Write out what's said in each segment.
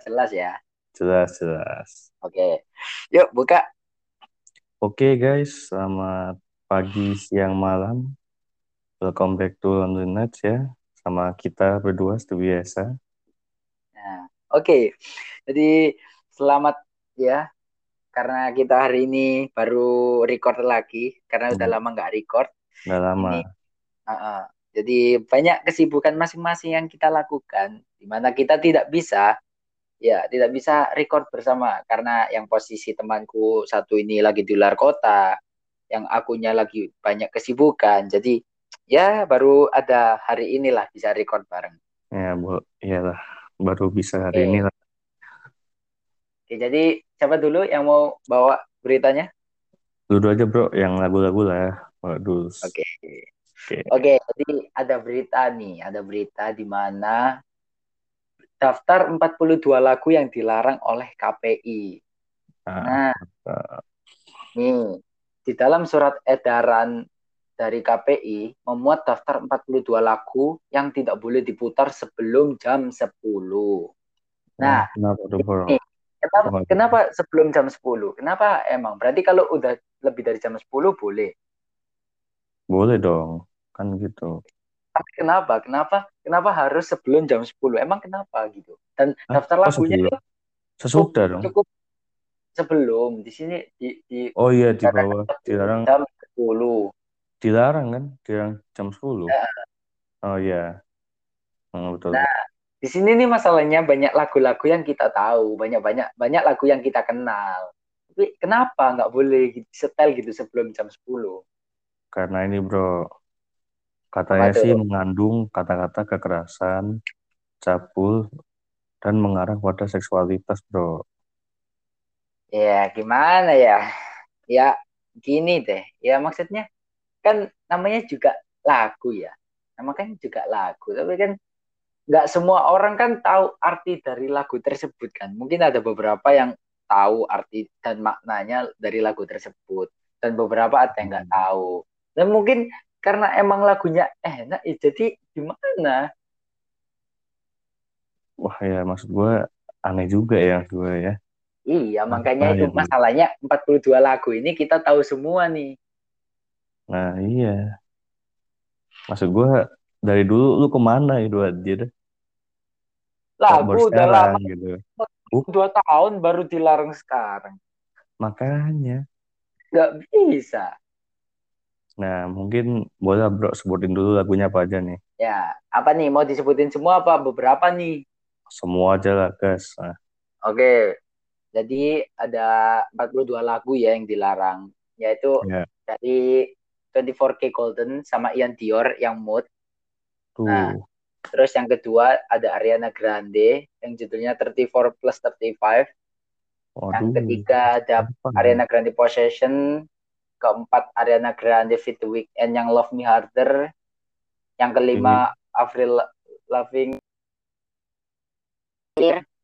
jelas ya. Jelas, jelas. Oke. Yuk buka. Oke guys, selamat pagi, siang, malam. Welcome back to London Nights ya. Sama kita berdua seperti biasa. Nah, oke. Jadi selamat ya karena kita hari ini baru record lagi karena udah Hmm. lama nggak record. Udah lama. Ini uh-uh. Jadi banyak kesibukan masing-masing yang kita lakukan di mana kita tidak bisa ya tidak bisa record bersama karena yang posisi temanku satu ini lagi di luar kota, yang akunya lagi banyak kesibukan. Jadi ya baru ada hari inilah bisa record bareng. Ya, bu, iyalah. Baru bisa hari Oke. ini lah. Oke, jadi siapa dulu yang mau bawa beritanya? Dulu aja bro, yang lagu-lagu lah. Waduh. Oke. Oke. Oke, jadi ada berita nih, ada berita di mana daftar 42 lagu yang dilarang oleh KPI. Nah, Nah, nih di dalam surat edaran dari KPI memuat daftar 42 lagu yang tidak boleh diputar sebelum jam 10. Nah, kenapa tuh bro? ini kenapa, kenapa sebelum jam 10? Kenapa emang? Berarti kalau udah lebih dari jam 10 boleh. Boleh dong, kan gitu. Tapi kenapa? Kenapa? Kenapa harus sebelum jam 10? Emang kenapa gitu? Dan Hah? daftar Oh, lagunya sebelum? itu Sesudah dong. cukup sebelum di sini di di Oh iya, di bawah. Dilarang, jam 10. dilarang kan? Dilarang jam 10. Ya, Oh iya. Hmm, betul. Nah, di sini nih masalahnya banyak lagu-lagu yang kita tahu, banyak-banyak banyak lagu yang kita kenal. Tapi kenapa nggak boleh gitu, setel gitu sebelum jam 10? Karena ini bro, Apa katanya sih tuh? mengandung kata-kata kekerasan, cabul, dan mengarah pada seksualitas bro. Ya, gimana ya? Ya, gini deh. Ya maksudnya kan namanya juga lagu ya. Namanya kan juga lagu, tapi kan nggak semua orang kan tahu arti dari lagu tersebut kan. Mungkin ada beberapa yang tahu arti dan maknanya dari lagu tersebut, dan beberapa ada yang nggak tahu. Dan mungkin karena emang lagunya enak, ya jadi gimana? Wah ya maksud gue aneh juga ya gue ya. Iya, makanya Apa itu ya? masalahnya 42 lagu ini kita tahu semua nih. Nah iya. Maksud gue dari dulu lu ke mana itu aja deh. Lagu udah lama, gitu. dua tahun baru dilarang sekarang. Makanya. Nggak bisa. Nah mungkin boleh bro sebutin dulu lagunya apa aja nih. Ya, apa nih? Mau disebutin semua apa beberapa nih? Semua aja lah guys. Nah, Oke, jadi ada 42 lagu ya yang dilarang, yaitu ya dari 24K Golden sama Ian Dior yang Mood. tuh. Nah, terus yang kedua ada Ariana Grande yang judulnya 34 plus 35. Yang Waduh. ketiga ada Apa? Ariana Grande Possession. Keempat Ariana Grande Fit the Weekend yang Love Me Harder. Yang kelima Avril Lavigne.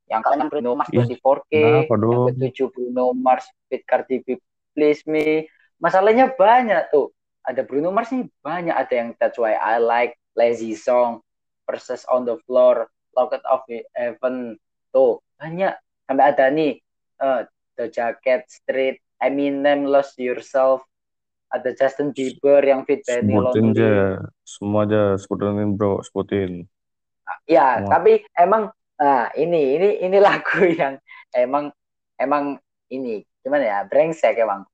Yang keenam Bruno Mars Ih, 24K. kenapa Yang ketujuh Bruno Mars Fit Cardi B Please Me. Masalahnya banyak tuh. Ada Bruno Mars nih banyak. Ada yang That's Why I Like, Lazy Song, Versus on the Floor, Locket of Heaven. Tuh banyak. Sampai ada nih eh, The Jacket Street, Eminem Lost Yourself, ada Justin Bieber yang fit Benny Sebutin aja. Semua aja sebutin bro, sebutin. Ya, Semua. tapi emang nah ini ini ini lagu yang emang emang ini gimana ya brengsek emang.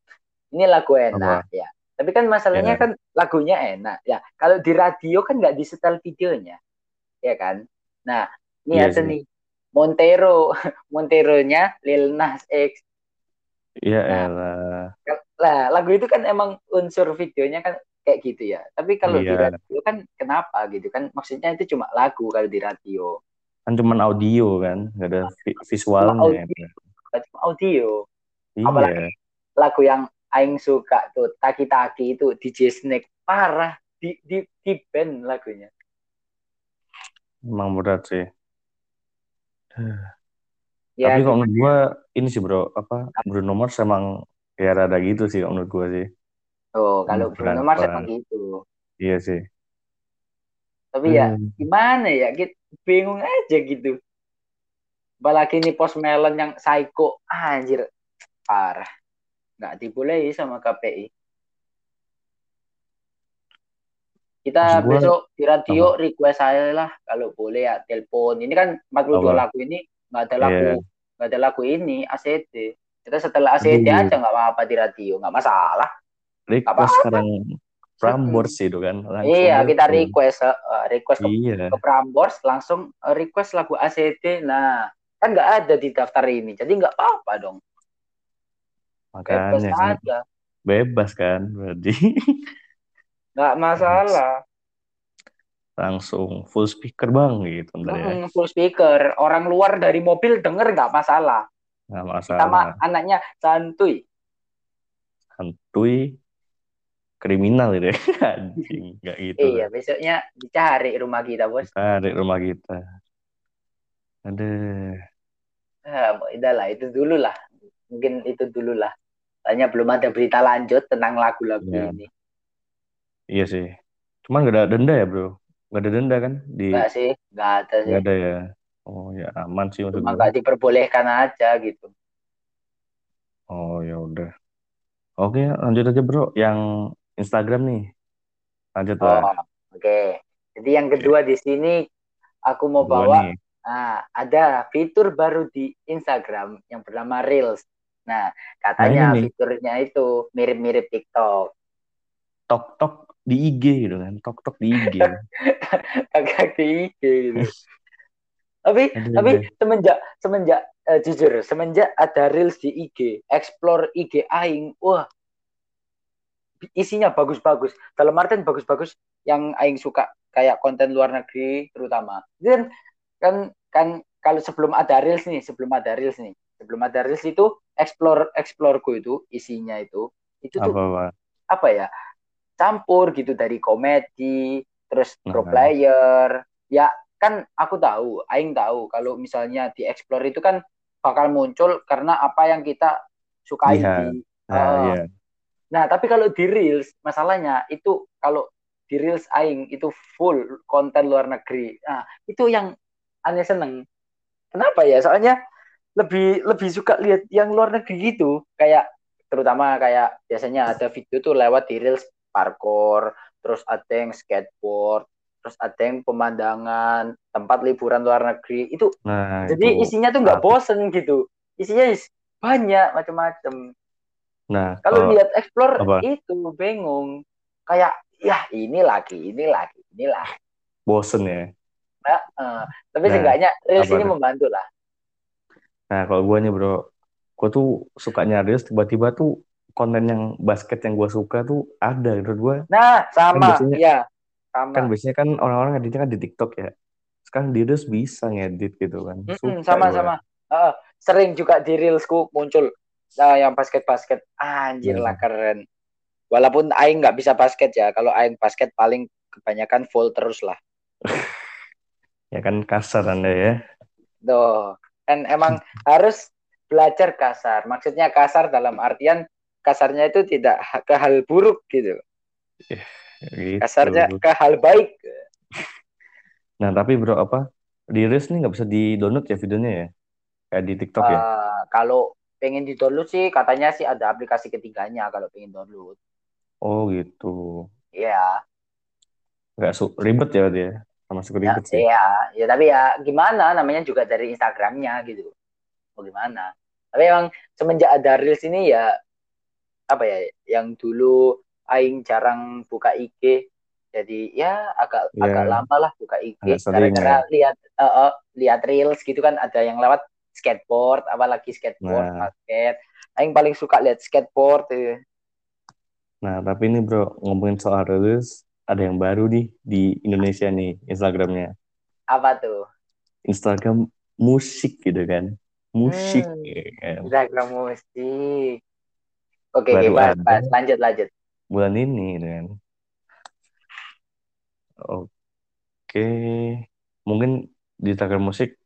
Ini lagu enak ya. Tapi kan masalahnya Ya. kan lagunya enak ya. Kalau di radio kan nggak disetel videonya, ya kan? Nah, ini Iya ada nih Montero, Monteronya Lil Nas X. Iya Nah. elah. Lah, lagu itu kan emang unsur videonya kan kayak gitu ya. Tapi kalau di Iya. radio kan kenapa gitu kan? Maksudnya itu cuma lagu kalau di radio. Kan cuman audio kan, nggak ada vi- visualnya. audio. Cuma audio. Iya. Apalagi lagu yang aing suka tuh Taki Taki itu DJ Snake parah di di di band lagunya. Emang berat sih. Ya, Tapi kalau menurut gua ini sih bro, apa Bruno Mars emang ya rada gitu sih kalau menurut gua sih. Oh, kalau Bruno Mars emang gitu. Iya sih. Tapi ya Hmm. gimana ya? Kita bingung aja gitu. apalagi ini Post Melon yang psycho ah, anjir parah nggak dibolehi sama KPI kita Maksud besok di radio apa? request saya lah kalau boleh ya telepon ini kan 42 Apa? lagu ini nggak ada lagu Iya. nggak ada lagu ini ACD kita setelah ACD Aduh. aja nggak apa-apa di radio nggak masalah Request apa-apa. sekarang Prambors itu kan. langsung iya kita telepon. request eh, request ke, Iya. ke Prambors langsung eh, request lagu ACD nah kan nggak ada di daftar ini jadi nggak apa-apa dong bebas Makanya kan. aja bebas kan berarti nggak masalah langsung full speaker bang gitu ntar ya. Mm, full speaker. Orang luar dari mobil denger nggak masalah. Nggak masalah. anaknya santuy. Santuy kriminal gitu ya. Nggak gitu iya besoknya dicari rumah kita bos. Tarik rumah kita. Aduh. Ah, udah lah itu dulu lah. Mungkin itu dulu lah. Tanya belum ada berita lanjut tentang lagu-lagu Iya. ini. Iya sih. Cuman nggak ada denda ya bro nggak ada denda kan? Di enggak sih nggak ada sih. Nggak ada ya? Oh ya aman sih maksud cuma diperbolehkan aja gitu. Oh ya udah. Oke lanjut aja bro. Yang Instagram nih. Lanjut oh lah oke. Jadi yang kedua di sini aku mau Gua bawa nih. Nah, ada fitur baru di Instagram yang bernama Reels. Nah, katanya Nah, fiturnya itu mirip-mirip TikTok. tok tok di IG gitu kan tok tok di IG Agak di IG gitu. tapi Aduh, tapi semenjak semenjak eh, jujur semenjak ada Reels di IG, explore IG aing, wah isinya bagus-bagus. Dalam artian bagus-bagus yang aing suka kayak konten luar negeri terutama. Dan kan kan kalau sebelum ada Reels nih, sebelum ada Reels nih, sebelum ada Reels itu explore exploreku itu isinya itu itu tuh apa apa apa ya campur gitu dari komedi terus pro Nah. player ya kan aku tahu aing tahu kalau misalnya di explore itu kan bakal muncul karena apa yang kita sukai Lihat. di nah Oh. iya nah tapi kalau di reels masalahnya itu kalau di reels aing itu full konten luar negeri nah itu yang aneh seneng kenapa ya soalnya lebih lebih suka lihat yang luar negeri gitu kayak terutama kayak biasanya ada video tuh lewat di reels parkour terus ada yang skateboard terus ada yang pemandangan tempat liburan luar negeri itu nah jadi itu. isinya tuh nggak apa? bosen gitu. Isinya is- banyak macam-macam nah kalau kalau lihat explore apa? itu bingung. Kayak ya ini lagi ini lagi ini lagi. Bosen ya? Nah, eh, tapi Nah, seenggaknya reels ini membantu lah nah kalau gue nih bro gue tuh sukanya reels tiba-tiba tuh konten yang basket yang gue suka tuh ada menurut gue nah sama biasanya- ya sama. kan biasanya kan orang-orang ngeditnya kan di TikTok ya. Sekarang di reels bisa ngedit gitu kan. Sama gua. sama. Heeh, sering juga di reelsku muncul nah, yang basket-basket. Anjir Nah. lah keren. Walaupun aing nggak bisa basket ya kalau aing basket paling kebanyakan full terus lah. Ya kan kasar anda ya. Tuh, kan emang harus belajar kasar. Maksudnya kasar dalam artian kasarnya itu tidak ke hal buruk gitu. gitu. Kasarnya ke hal baik. nah tapi bro apa di reels nih nggak bisa di download ya videonya ya kayak di TikTok ya Eh, kalau pengen di-download sih katanya sih ada aplikasi ketiganya kalau pengen download. oh gitu Iya, nggak su- ribet ya berarti ya sama suka ya, ribet sih iya, ya tapi ya gimana namanya juga dari Instagramnya gitu. Mau gimana? Tapi emang semenjak ada Reels ini ya apa ya yang dulu aing jarang buka IG jadi ya agak Iya. agak lama lah buka IG sering gara-gara lihat eh, eh, lihat reels gitu kan ada yang lewat skateboard apalagi skateboard Nah. basket aing paling suka lihat skateboard eh. nah tapi ini bro ngomongin soal reels ada yang baru nih di Indonesia nih Instagramnya apa tuh Instagram musik gitu kan musik Hmm. ya kan. Instagram musik oke Baru ada. bahas. lanjut lanjut bulan ini gitu kan oke mungkin di Instagram musik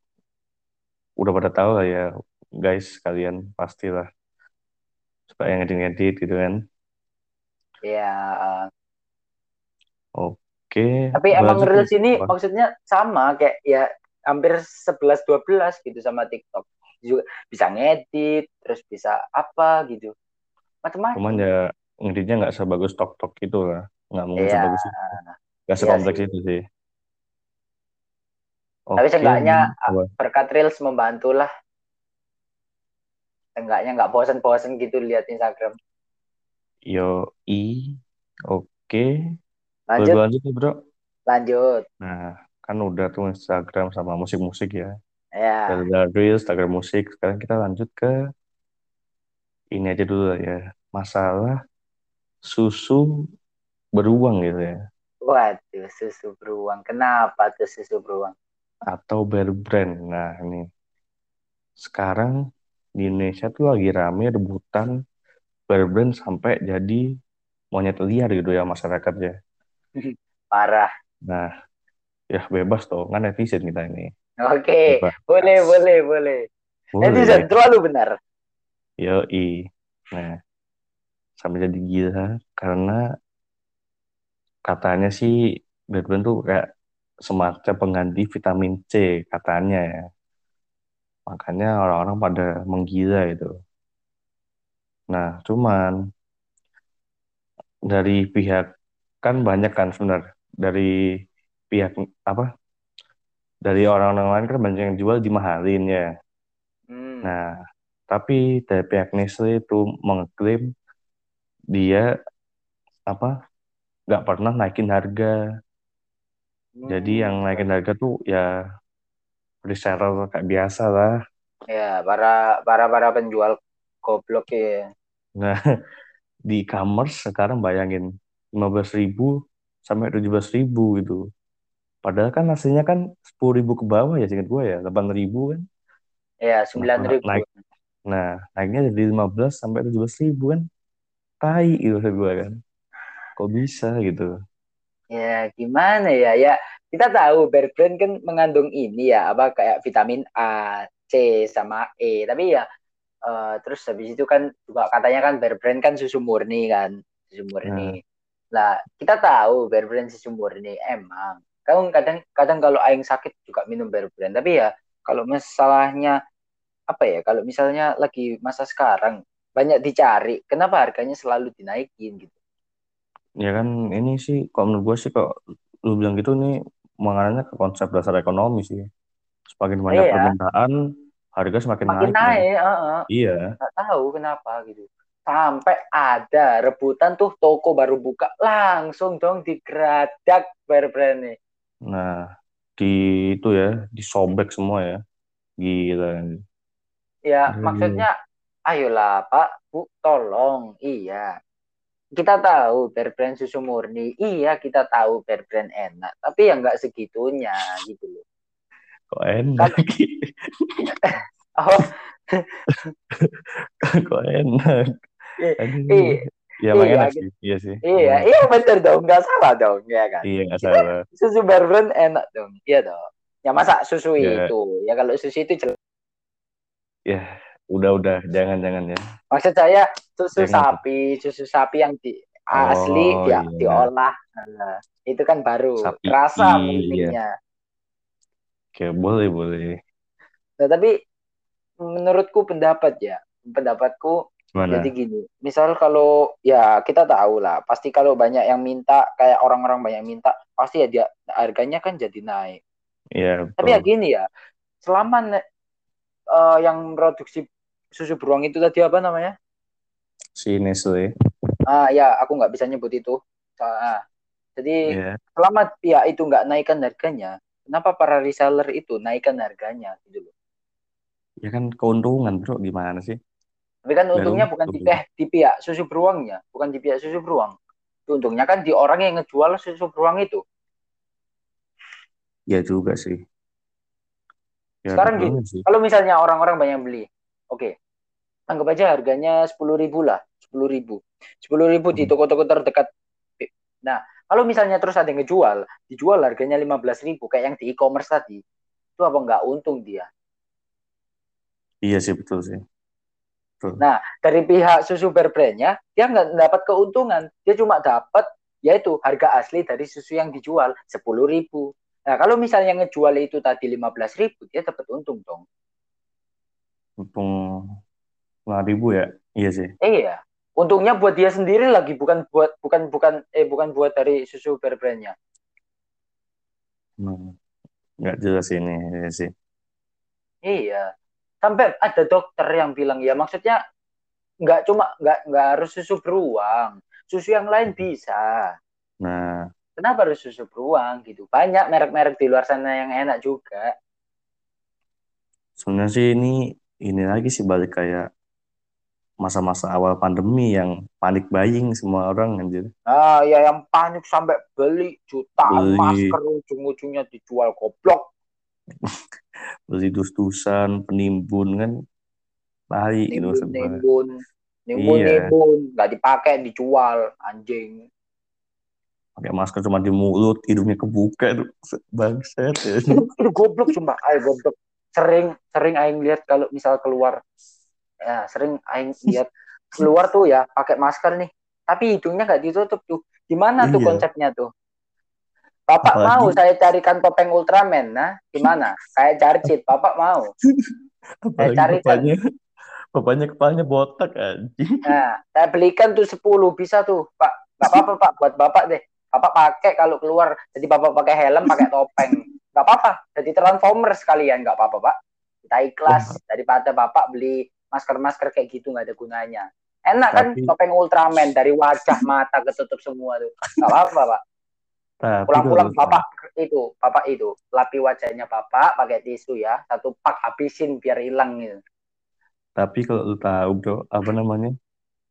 udah pada tahu lah ya guys kalian pastilah suka yang ngedit-ngedit gitu kan ya eh, oke tapi emang reels ini Apa? maksudnya sama kayak ya hampir 11 12 gitu sama TikTok. Juga bisa ngedit, terus bisa apa gitu. Macam-macam. Cuman ya ngeditnya nggak sebagus tok-tok gitu lah. Nggak mungkin Iya. sebagus itu. Nggak Iya sekompleks sih. itu sih. Tapi seenggaknya coba. berkat Reels membantu lah. Seenggaknya nggak bosen-bosen gitu lihat Instagram. Yo, i, oke. Boleh Lanjut, lanjut nih bro. lanjut. Nah, kan udah tuh Instagram sama musik-musik ya. Ya, Dari Reels, Instagram musik. Sekarang kita lanjut ke ini aja dulu lah ya. Masalah susu beruang gitu ya. waduh susu beruang. Kenapa tuh susu beruang? Atau bear brand. Nah, ini. Sekarang di Indonesia tuh lagi rame rebutan bear brand sampai jadi monyet liar gitu ya masyarakatnya. Parah. Nah, ya bebas tuh. Kan netizen kita ini. Oke, Bebas. boleh, boleh, boleh. Boleh. Netizen terlalu benar. Yoi. Nah, sampai jadi gila karena katanya sih brand tuh kayak semacam pengganti vitamin C katanya ya. Makanya orang-orang pada menggila itu. Nah, cuman dari pihak kan banyak kan sebenarnya dari pihak apa? Dari orang-orang lain kan banyak yang jual dimahalin ya. Hmm. Nah, tapi dari pihak Nestle itu mengklaim dia apa nggak pernah naikin harga. Jadi yang Hmm. naikin harga tuh ya reseller kayak biasa lah. Ya, para para para penjual goblok ya. Nah, di e-commerce sekarang bayangin 15.000 sampai 17.000 gitu. Padahal kan hasilnya kan 10.000 ke bawah ya seingat gue ya, 8.000 kan. Ya, Nah, sembilan ribu. naik, nah naiknya dari 15 sampai 17.000 kan. Tai gitu gue kan. Kok bisa gitu. Ya, gimana ya? Ya, kita tahu Bear Brand kan mengandung ini ya, apa kayak vitamin A, C sama E. Tapi ya eh, terus habis itu kan juga katanya kan Bear Brand kan susu murni kan, susu murni. Nah, kita tahu Bear Brand susu murni emang. Kadang kadang kadang kalau aing sakit juga minum Bear Brand. Tapi ya kalau masalahnya apa ya? Kalau misalnya lagi masa sekarang banyak dicari, kenapa harganya selalu dinaikin gitu? Ya kan ini sih kalau menurut gue sih kok lu bilang gitu nih mengarahnya ke konsep dasar ekonomi sih. Semakin banyak Iya. permintaan, harga semakin Makin naik. naik, heeh. Iya. nggak tahu kenapa gitu. Sampai ada rebutan tuh toko baru buka langsung dong digeradak Bear Brand nih. Nah, di itu ya, disobek semua ya. Gila. Ya Aduh. maksudnya ayolah Pak, Bu, tolong. Iya. Kita tahu Bear Brand susu murni. Iya, kita tahu Bear Brand enak. Tapi ya nggak segitunya gitu loh. Kok enak? Oh, Kok enak? i- Aduh. i- Ya iya, enak gitu. sih. Iya sih. iya, iya bener dong. Nggak salah dong, ya kan? Iya, nggak salah. susu Bear Brand enak dong. Iya dong. Ya masa susu Ya. itu? Ya kalau susu itu jelas. Ya, udah-udah. Jangan-jangan ya. Maksud saya susu Jangan. sapi, susu sapi yang di asli Oh, dia iya. diolah. Nah, itu kan baru Sapi, rasa iya. mungkinnya. Oke, boleh, boleh. Nah, tapi menurutku pendapat ya, pendapatku Gimana? jadi gini. Misal kalau ya kita tahu lah, pasti kalau banyak yang minta kayak orang-orang banyak minta, pasti ya dia harganya kan jadi naik. Iya, Tapi ya gini ya, selama eh, yang produksi susu beruang itu tadi apa namanya? Si Nestle. Ah ya, aku nggak bisa nyebut itu. Ah, jadi Iya. selama pihak itu nggak naikkan harganya, kenapa para reseller itu naikkan harganya gitu loh? Ya kan keuntungan, bro. Gimana sih? Tapi kan Baru untungnya bukan di, untung. eh, di pihak susu beruangnya, bukan di pihak susu beruang. Itu Untungnya kan di orang yang ngejual susu beruang itu. Ya juga sih. Ya, Sekarang gini, sih. kalau misalnya orang-orang banyak beli, oke, anggap aja harganya sepuluh ribu lah, sepuluh ribu, sepuluh ribu di Hmm. toko-toko terdekat. Nah, kalau misalnya terus ada yang ngejual, dijual harganya lima belas ribu kayak yang di e-commerce tadi, itu apa nggak untung dia? Iya sih, betul sih. Betul. Nah, dari pihak susu bear brand-nya, dia nggak dapat keuntungan. Dia cuma dapat, yaitu harga asli dari susu yang dijual sepuluh ribu. Nah, kalau misalnya ngejual itu tadi 15 ribu, dia dapat untung dong. Untung lima ribu ya? Iya sih. Iya. Untungnya buat dia sendiri lagi, bukan buat bukan bukan eh bukan buat dari susu bear brandnya. Hmm. Nggak jelas ini ya sih. Iya. Sampai ada dokter yang bilang ya maksudnya nggak cuma nggak nggak harus susu beruang, susu yang lain bisa. Nah, Kenapa harus susu beruang gitu? Banyak merek-merek di luar sana yang enak juga. sebenarnya sih ini ini lagi sih balik kayak masa-masa awal pandemi yang panik buying semua orang anjir. Ah ya yang panik sampai beli jutaan Beli. masker ujung-ujungnya dijual goblok. Beli dus-dusan, penimbun kan lari gitu maksud Nimbun, nimbun, nimbun, Iya. nimbun, nggak dipakai dijual anjing. Pakai masker cuma di mulut, hidungnya kebuka tuh bangset ya. Itu goblok sumpah, ayo goblok. Sering sering aing lihat kalau misal keluar ya sering aing lihat keluar tuh ya pakai masker nih, tapi hidungnya nggak ditutup tuh. Gimana tuh Iya. konsepnya tuh? Bapak Apalagi- mau saya carikan topeng Ultraman, nah gimana? Kayak Jarcit, Bapak mau? Apalagi cari kan. bapaknya, bapaknya kepalanya botak anjing. Nah, saya belikan tuh 10 bisa tuh, Pak. Gak apa-apa, Pak, buat Bapak deh. Bapak pakai kalau keluar, jadi Bapak pakai helm, pakai topeng. Gak apa-apa, jadi transformer sekalian, gak apa-apa, Pak. Kita ikhlas daripada Bapak beli masker-masker kayak gitu nggak ada gunanya. Enak kan Tapi- topeng Ultraman dari wajah mata ketutup semua tuh. Gak apa-apa, Pak. Pulang-pulang Bapak itu, Bapak itu, lapi wajahnya Bapak pakai tisu ya, satu pak habisin biar hilang gitu. Tapi kalau lu tahu bro, apa namanya?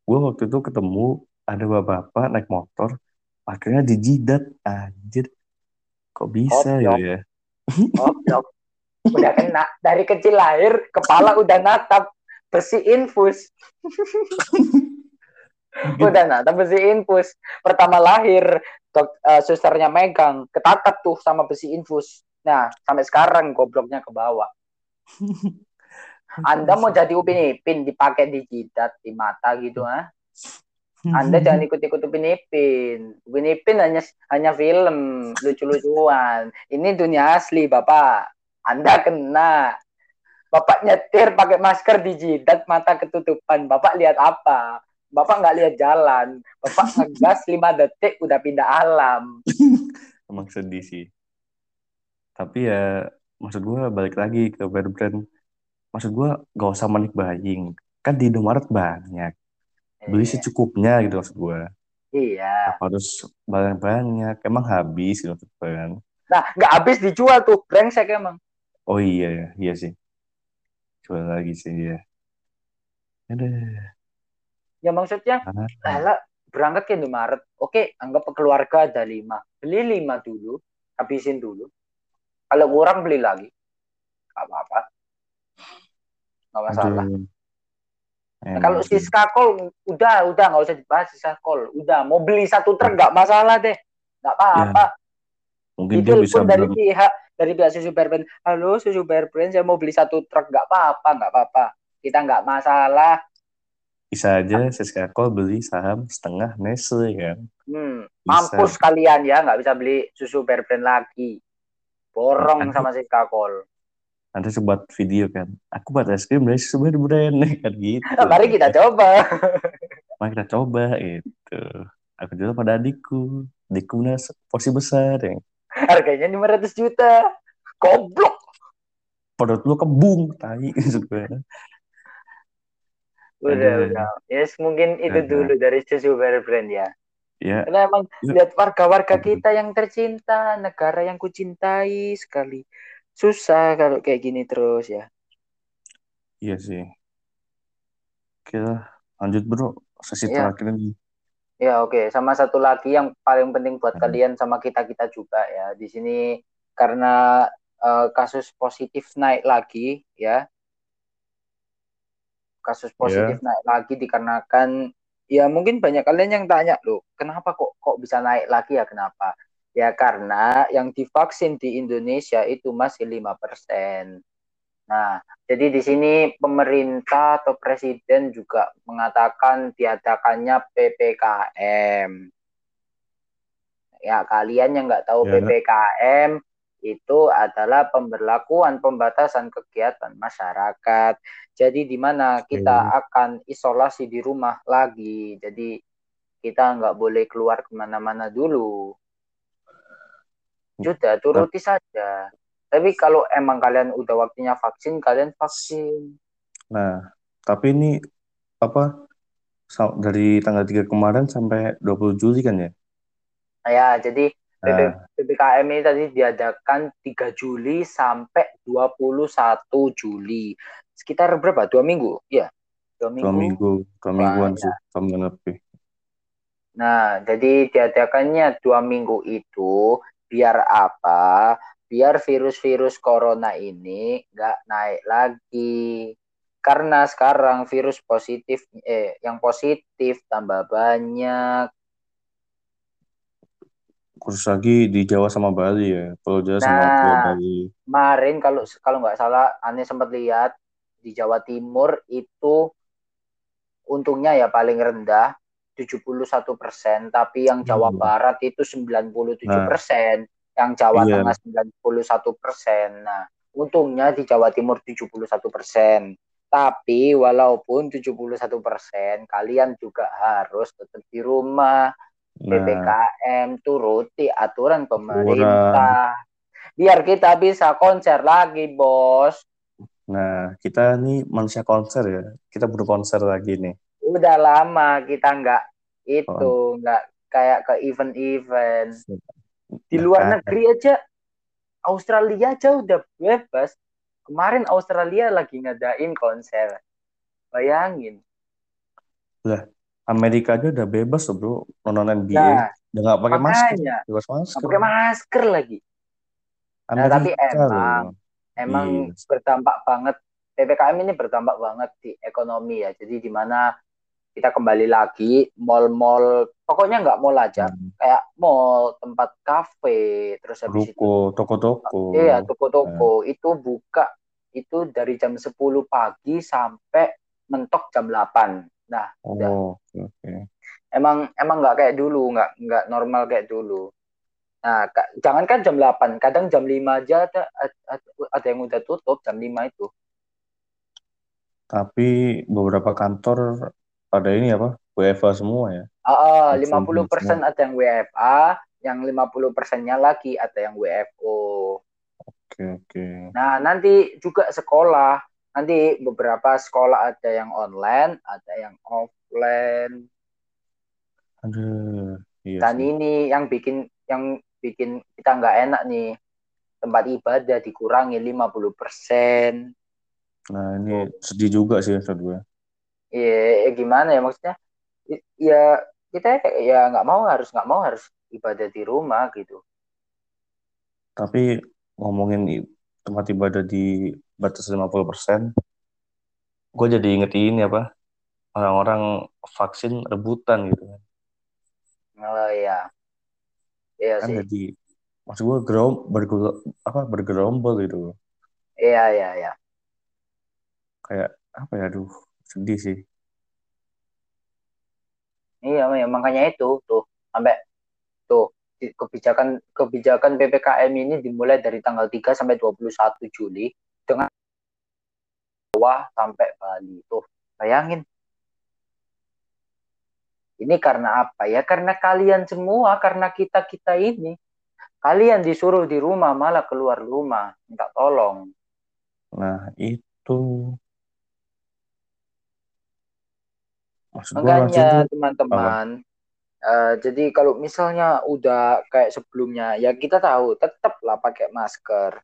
Gue waktu itu ketemu ada bapak-bapak naik motor, akhirnya dijidat, anjir. Kok bisa ya? Goblok. Udah kena dari kecil lahir, kepala udah natap besi infus. Udah natap besi infus. Pertama lahir, dok, eh, susternya megang, ketatap tuh sama besi infus. Nah, sampai sekarang gobloknya ke bawah. Anda mau jadi Upin Ipin dipakai di jidat, di mata gitu ah? Anda jangan ikut-ikut Upin Ipin. Upin Ipin hanya hanya film lucu-lucuan. Ini dunia asli, Bapak. Anda kena. Bapak nyetir pakai masker di jidat, mata ketutupan. Bapak lihat apa? Bapak nggak lihat jalan. Bapak ngegas 5 detik udah pindah alam. Emang sedih sih. Tapi ya, maksud gue balik lagi ke bear brand. Maksud gue gak usah manik buying. Kan di Indomaret banyak. Beli Iya. secukupnya gitu maksud gue. Iya. Harus banyak-banyak. Emang habis gitu maksud gue kan. Nah, nggak habis dijual tuh. Brengsek emang. Oh iya ya, iya sih. Jual lagi sih ya. Aduh. Ya maksudnya Ah, Lala berangkat ke Indomaret. Oke, anggap keluarga ada lima. Beli lima dulu, habisin dulu. Kalau kurang beli lagi. Gak apa-apa. Gak masalah. aduh. Nah, kalau sih. Siska Kol, udah, udah nggak usah dibahas Siska Kol. Udah, mau beli satu truk nggak masalah deh. Nggak apa-apa. Mungkin dia bisa dari belum pihak dari pihak susu bear brand. Halo susu bear brand, saya mau beli satu truk nggak apa-apa, nggak apa-apa. Kita nggak masalah. bisa aja Siska Kol beli saham setengah Nestle kan. Hmm, Bisa. mampus kalian ya, nggak bisa beli susu bear brand lagi. Borong sama Siska Kol. Nanti saya buat video kan. Aku buat es krim dari sebuah brand kan gitu. Mari kita coba. Mari kita coba itu. Aku jual pada adikku. Adikku punya porsi besar ya. Harganya 500 juta. Goblok. Perut lu kembung, tai gue. Udah, Aduh. udah. Yes, mungkin itu Udah. dulu dari susu brand ya. Ya, Karena emang lihat warga-warga Aduh. kita yang tercinta, negara yang kucintai sekali. Susah kalau kayak gini terus ya. iya sih. Oke lah, lanjut bro. Sesi Iya. terakhir ini. Ya oke, sama satu lagi yang paling penting buat Hmm. kalian sama kita-kita juga ya. Di sini karena eh, kasus positif naik lagi ya. Kasus positif naik lagi dikarenakan ya mungkin banyak kalian yang tanya loh, kenapa kok kok bisa naik lagi ya kenapa? Ya karena yang divaksin di Indonesia itu masih 5%. Nah, jadi di sini pemerintah atau presiden juga mengatakan diadakannya PPKM. Ya, kalian yang nggak tahu Ya. PPKM, itu adalah pemberlakuan pembatasan kegiatan masyarakat. Jadi di mana kita akan isolasi di rumah lagi. Jadi kita nggak boleh keluar ke mana-mana dulu. Sudah turuti saja. Tapi kalau emang kalian udah waktunya vaksin, kalian vaksin. Nah, tapi ini apa dari tanggal 3 kemarin sampai 20 Juli kan ya? Ya, jadi Nah. PPKM ini tadi diadakan 3 Juli sampai 21 Juli. Sekitar berapa? Dua minggu? Ya, dua minggu. Dua minggu, dua mingguan sih, dua minggu lebih. Nah, jadi diadakannya dua minggu itu biar apa? Biar virus-virus corona ini nggak naik lagi. Karena sekarang virus positif, eh, yang positif tambah banyak khusus lagi di Jawa sama Bali ya Pulau Jawa nah, sama Pulau Bali kemarin kalau kalau nggak salah aneh sempat lihat di Jawa Timur itu untungnya ya paling rendah 71 persen tapi yang Jawa hmm. Barat itu 97 persen nah, yang Jawa iya. Tengah 91 persen nah untungnya di Jawa Timur 71 persen tapi walaupun 71 persen kalian juga harus tetap di rumah Nah, PPKM turuti aturan pemerintah. Biar kita bisa konser lagi, Bos. Nah, kita nih manusia konser ya. Kita butuh konser lagi nih. Udah lama kita nggak itu, oh. nggak kayak ke event-event. Di luar nah, negeri aja, Australia aja udah bebas. Kemarin Australia lagi ngadain konser. Bayangin. Lah, Amerika aja udah bebas loh bro nonton NBA nah, udah nggak pakai masker bebas masker pakai masker lagi Amerika nah, tapi emang loh. emang yes. Berdampak banget ppkm ini berdampak banget di ekonomi ya jadi di mana kita kembali lagi mall-mall pokoknya nggak mall aja hmm. kayak mall tempat kafe terus habis Ruko, itu toko-toko iya toko-toko nah. itu buka itu dari jam 10 pagi sampai mentok jam 8 Nah, oh, udah. Okay. Emang emang nggak kayak dulu, nggak nggak normal kayak dulu. Nah, jangankan jam 8, kadang jam 5 aja ada, ada yang udah tutup jam 5 itu. Tapi beberapa kantor pada ini apa? WFA semua ya. Uh, uh, 50% persen ada yang WFA, yang 50 persennya lagi ada yang WFO. Oke, oke. Nah, nanti juga sekolah nanti beberapa sekolah ada yang online, ada yang offline. Aduh, iya Dan sih. ini yang bikin yang bikin kita nggak enak nih tempat ibadah dikurangi 50%. Nah, ini sedih juga sih Ustaz gue. Iya, ya gimana ya maksudnya? Ya kita ya nggak mau harus nggak mau harus ibadah di rumah gitu. Tapi ngomongin tempat ibadah di batas 50%, gue jadi inget ini apa, orang-orang vaksin rebutan gitu kan. Oh iya. Iya kan sih. jadi, maksud gue gerom, bergel, apa, bergerombol gitu. Iya, iya, iya. Kayak, apa ya, aduh, sedih sih. Iya, ya, makanya itu, tuh, sampai, tuh, kebijakan kebijakan PPKM ini dimulai dari tanggal 3 sampai 21 Juli dengan Jawa sampai Bali. Tuh, bayangin. Ini karena apa ya? Karena kalian semua, karena kita-kita ini. Kalian disuruh di rumah, malah keluar rumah. Minta tolong. Nah, itu. Maksud Makanya, teman-teman. Uh, jadi kalau misalnya udah kayak sebelumnya, ya kita tahu tetaplah pakai masker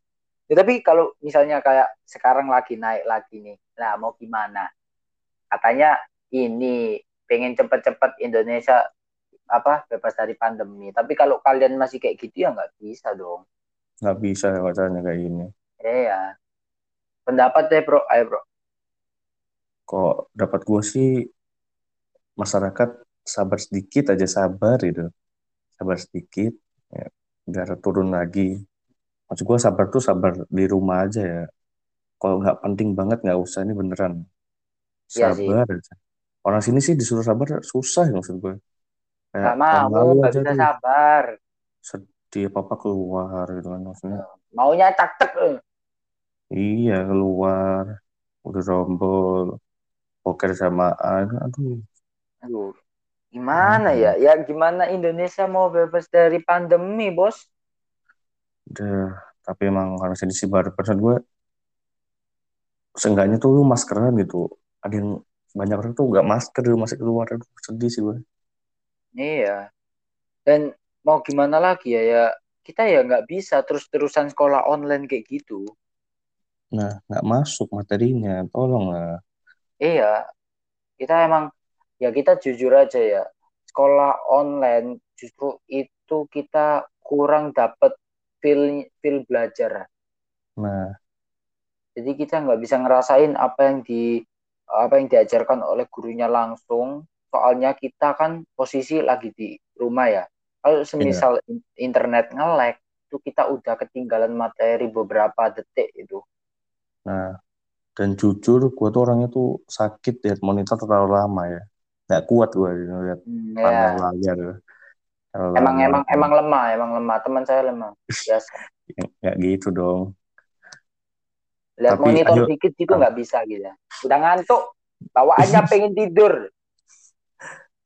Ya, tapi kalau misalnya kayak sekarang lagi naik lagi nih, nah mau gimana? Katanya ini pengen cepet-cepet Indonesia apa bebas dari pandemi. Tapi kalau kalian masih kayak gitu ya nggak bisa dong. Nggak bisa katanya kayak gini. Iya. Pendapat deh bro, ayo bro. Kok dapat gue sih masyarakat sabar sedikit aja sabar gitu. Sabar sedikit, ya, biar turun lagi. Maksud gue sabar tuh sabar di rumah aja ya. Kalau nggak penting banget nggak usah ini beneran. Iya sabar ya orang sini sih disuruh sabar susah ya maksud gue kayak mau nggak bisa sabar. Dia papa keluar gitu kan maksudnya. Maunya cak-cak. eh. iya keluar. Udah rombol. Poker samaan aduh Aduh, gimana ya? Ya gimana Indonesia mau bebas dari pandemi, bos? udah tapi emang harus jadi si baru persen gue seenggaknya tuh lu maskeran gitu ada yang banyak orang tuh nggak masker di masih keluar aduh sedih sih gue Iya. Dan mau gimana lagi ya? Ya kita ya nggak bisa terus-terusan sekolah online kayak gitu. nah nggak masuk materinya tolong lah Iya, kita emang ya kita jujur aja ya. Sekolah online justru itu kita kurang dapat feel feel belajar. nah Jadi kita nggak bisa ngerasain apa yang di apa yang diajarkan oleh gurunya langsung. Soalnya kita kan posisi lagi di rumah ya. Kalau semisal in- internet nge-lag, itu kita udah ketinggalan materi beberapa detik itu. nah dan jujur gue tuh orangnya tuh sakit lihat monitor terlalu lama ya nggak kuat gue lihat Hmm, panel ya. layar terlalu Emang emang emang lemah, emang lemah. Teman saya lemah. Biasa. nggak gitu dong Lihat Tapi, monitor ayo. dikit gitu nggak bisa gitu. Udah ngantuk. Bawaannya pengen tidur.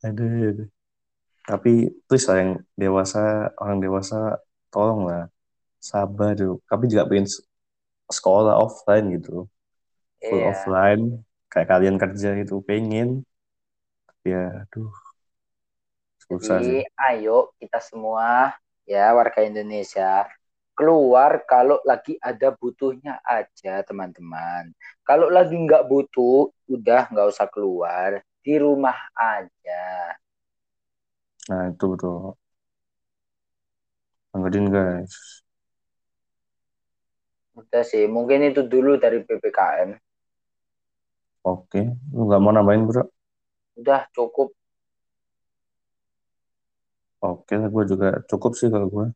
aduh, aduh. tapi please lah yang dewasa orang dewasa tolong lah sabar tuh tapi juga pengen sekolah offline gitu full Iya. offline kayak kalian kerja itu pengen ya aduh susah Jadi sih ayo kita semua ya warga Indonesia keluar kalau lagi ada butuhnya aja teman-teman. Kalau lagi nggak butuh, udah nggak usah keluar di rumah aja. nah itu betul dengerin guys Udah sih, mungkin itu dulu dari ppkm. oke lu nggak mau nambahin bro Udah cukup. oke gue juga cukup sih kalau gue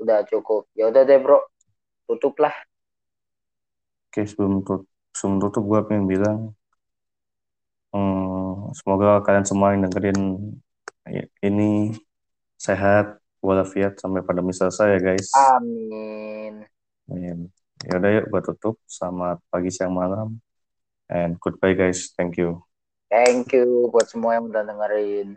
Udah cukup. Ya udah deh bro, tutup lah. Oke, sebelum tutup, sebelum tutup gue pengen bilang, hmm, semoga kalian semua yang dengerin ini sehat, walafiat sampai pandemi selesai ya guys. Amin. Amin. Ya udah yuk, gue tutup. Selamat pagi, siang, malam, and goodbye guys. Thank you. Thank you buat semua yang udah dengerin.